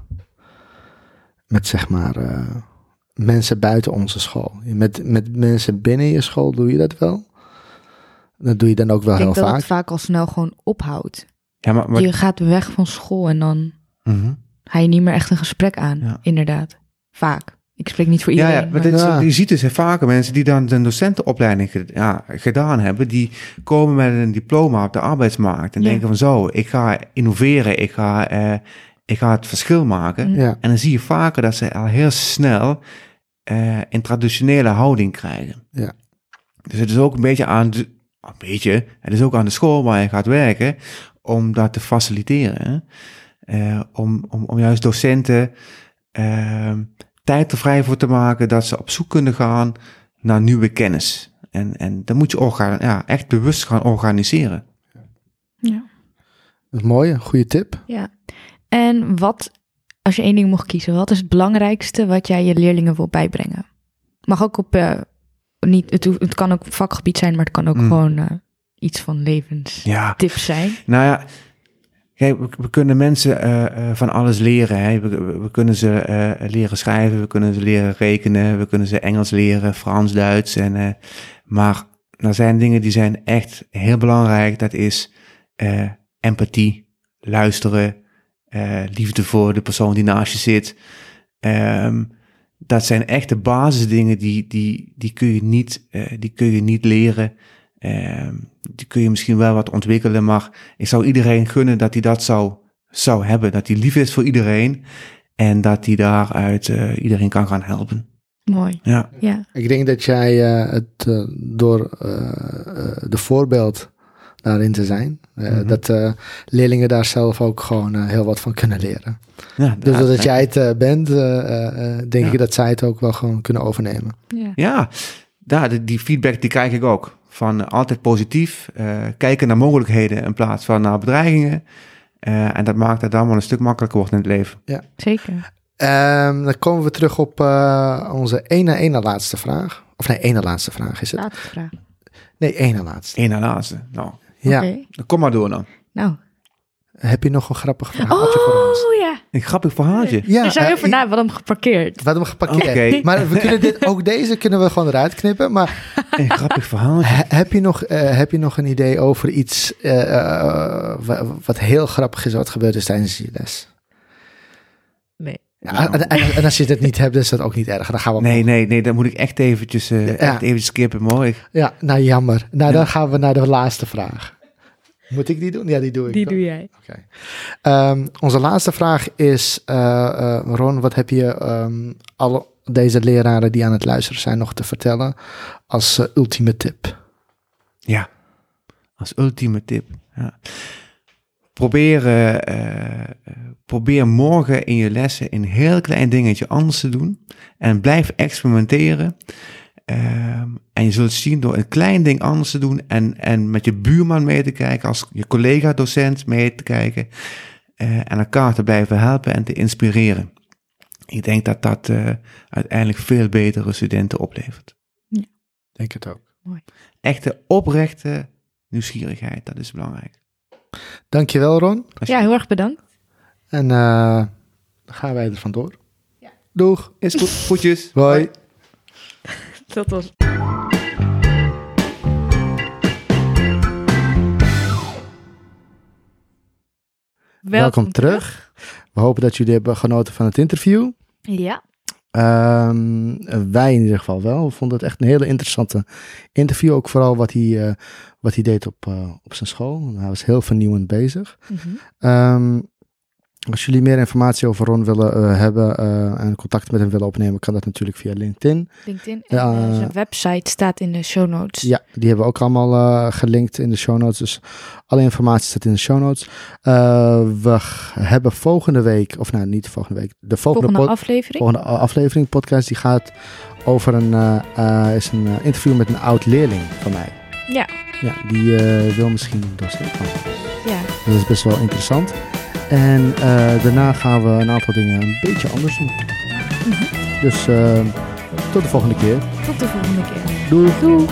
met zeg maar, eh, mensen buiten onze school? Met, met mensen binnen je school doe je dat wel? Dat doe je dan ook wel Ik denk heel dat vaak. het vaak al snel gewoon ophoudt. Ja, maar, maar- Je gaat weg van school en dan Mhm. ga je niet meer echt een gesprek aan. Ja. Inderdaad. Vaak. Ik spreek niet voor Ja, iedereen. ja, maar maar- dit, Ja. je ziet dus vaker mensen die dan de docentenopleiding ja, gedaan hebben, die komen met een diploma op de arbeidsmarkt en Ja. denken van zo, ik ga innoveren, ik ga, eh, ik ga het verschil maken. Mm. Ja, En dan zie je vaker dat ze al heel snel eh, een traditionele houding krijgen. Ja. Dus het is ook een beetje aan de, een beetje, het is ook aan de school waar je gaat werken om dat te faciliteren. Eh, om, om, om juist docenten ehm, tijd er vrij voor te maken dat ze op zoek kunnen gaan naar nieuwe kennis. En, en dan moet je orga ja, echt bewust gaan organiseren. ja. dat is mooi, een goede tip. ja. En wat, als je één ding mocht kiezen, wat is het belangrijkste wat jij je leerlingen wil bijbrengen? Mag ook op, eh, niet, het, het kan ook vakgebied zijn, maar het kan ook Mm. gewoon eh, iets van levenstips Ja, zijn. Nou ja, we, kunnen mensen eh, eh, van alles leren. We, kunnen ze eh, leren schrijven, we kunnen ze leren rekenen, we kunnen ze Engels leren, Frans, Duits. En, maar er zijn dingen die zijn echt heel belangrijk. Dat is empathie, luisteren, liefde voor de persoon die naast je zit. Ehm, dat zijn echte basisdingen die, die, die, kun, je niet, die kun je niet leren. Ehm, die kun je misschien wel wat ontwikkelen, maar ik zou iedereen gunnen dat hij dat zou, zou hebben. Dat hij lief is voor iedereen en dat hij daaruit eh, iedereen kan gaan helpen. Mooi. Ja, Ja. Ik denk dat jij eh, het eh, door eh, eh, de voorbeeld daarin te zijn, eh, Mhm. dat eh, leerlingen daar zelf ook gewoon heel wat van kunnen leren. ja, Dus dat- doordat jij het bent, eh, eh, eh, denk Ja. ik dat zij het ook wel gewoon kunnen overnemen. ja. Ja, die, die feedback die krijg ik ook. Van altijd positief, eh, kijken naar mogelijkheden in plaats van naar bedreigingen. Eh, en dat maakt het allemaal een stuk makkelijker wordt in het leven. Zeker. Ehm, dan komen we terug op eh, onze ene, ene laatste vraag. Of nee, ene laatste vraag is het. Laat het vraag. Nee, ene laatste. Eén na laatste. Nou, Ja. Dan kom maar door dan. Nou. Heb je nog een grappig verhaaltje voor ons? Oh ja. Een grappig verhaaltje. Ja, er zijn heel eh, veel na, we hadden hem geparkeerd. We hadden hem geparkeerd. Oké. Maar we kunnen dit, ook deze kunnen we gewoon eruit knippen. Maar Een grappig verhaaltje. he- heb je nog, eh, heb je nog een idee over iets eh, eh, wa- wat heel grappig is wat gebeurd is tijdens je les? Nee. Ja, en, als je het niet hebt, is dat ook niet erg. Dan gaan we Nee, nee, nee, dan moet ik echt eventjes, eh, Ja. echt eventjes skippen. Mooi. Ja, nou jammer. Nou, Ja. dan gaan we naar de laatste vraag. Moet ik die doen? Ja, die doe ik. Die toch? doe jij. Oké. Ehm, onze laatste vraag is, eh, eh, Ron, wat heb je ehm, alle deze leraren die aan het luisteren zijn nog te vertellen als eh, ultieme tip? Ja, als ultieme tip. Ja. Probeer, eh, eh, eh, probeer morgen in je lessen een heel klein dingetje anders te doen. En blijf experimenteren. Ehm, en je zult zien door een klein ding anders te doen en, en met je buurman mee te kijken, als je collega-docent mee te kijken. eh, en elkaar te blijven helpen en te inspireren. Ik denk dat dat eh, uiteindelijk veel betere studenten oplevert. Denk het ook. Echte oprechte nieuwsgierigheid, dat is belangrijk. Dankjewel, Ron. Als je- Ja, heel erg bedankt. En eh, dan gaan wij er vandoor. Ja. Doeg. Is goed. Groetjes. Hoi. Dat was... Welkom terug. We hopen dat jullie hebben genoten van het interview. Ja. Ehm, wij in ieder geval wel. We vonden het echt een hele interessante interview. Ook vooral wat hij, eh, wat hij deed op, eh, op zijn school. Hij was heel vernieuwend bezig. Ehm, Als jullie meer informatie over Ron willen eh, hebben eh, en contact met hem willen opnemen, kan dat natuurlijk via LinkedIn. LinkedIn. En Ja, eh, zijn website staat in de show notes. Ja, die hebben we ook allemaal gelinkt in de show notes. Dus alle informatie staat in de show notes. We hebben volgende week, of nou niet volgende week, de volgende, Volgende aflevering. volgende aflevering podcast, die gaat over een, is een interview met een oud leerling van mij. Ja. Ja, die wil misschien gaan. Ja. Dat is best wel interessant. En eh, daarna gaan we een aantal dingen een beetje anders doen. Mhm. Dus eh, tot de volgende keer. Tot de volgende keer. Doei! Doei.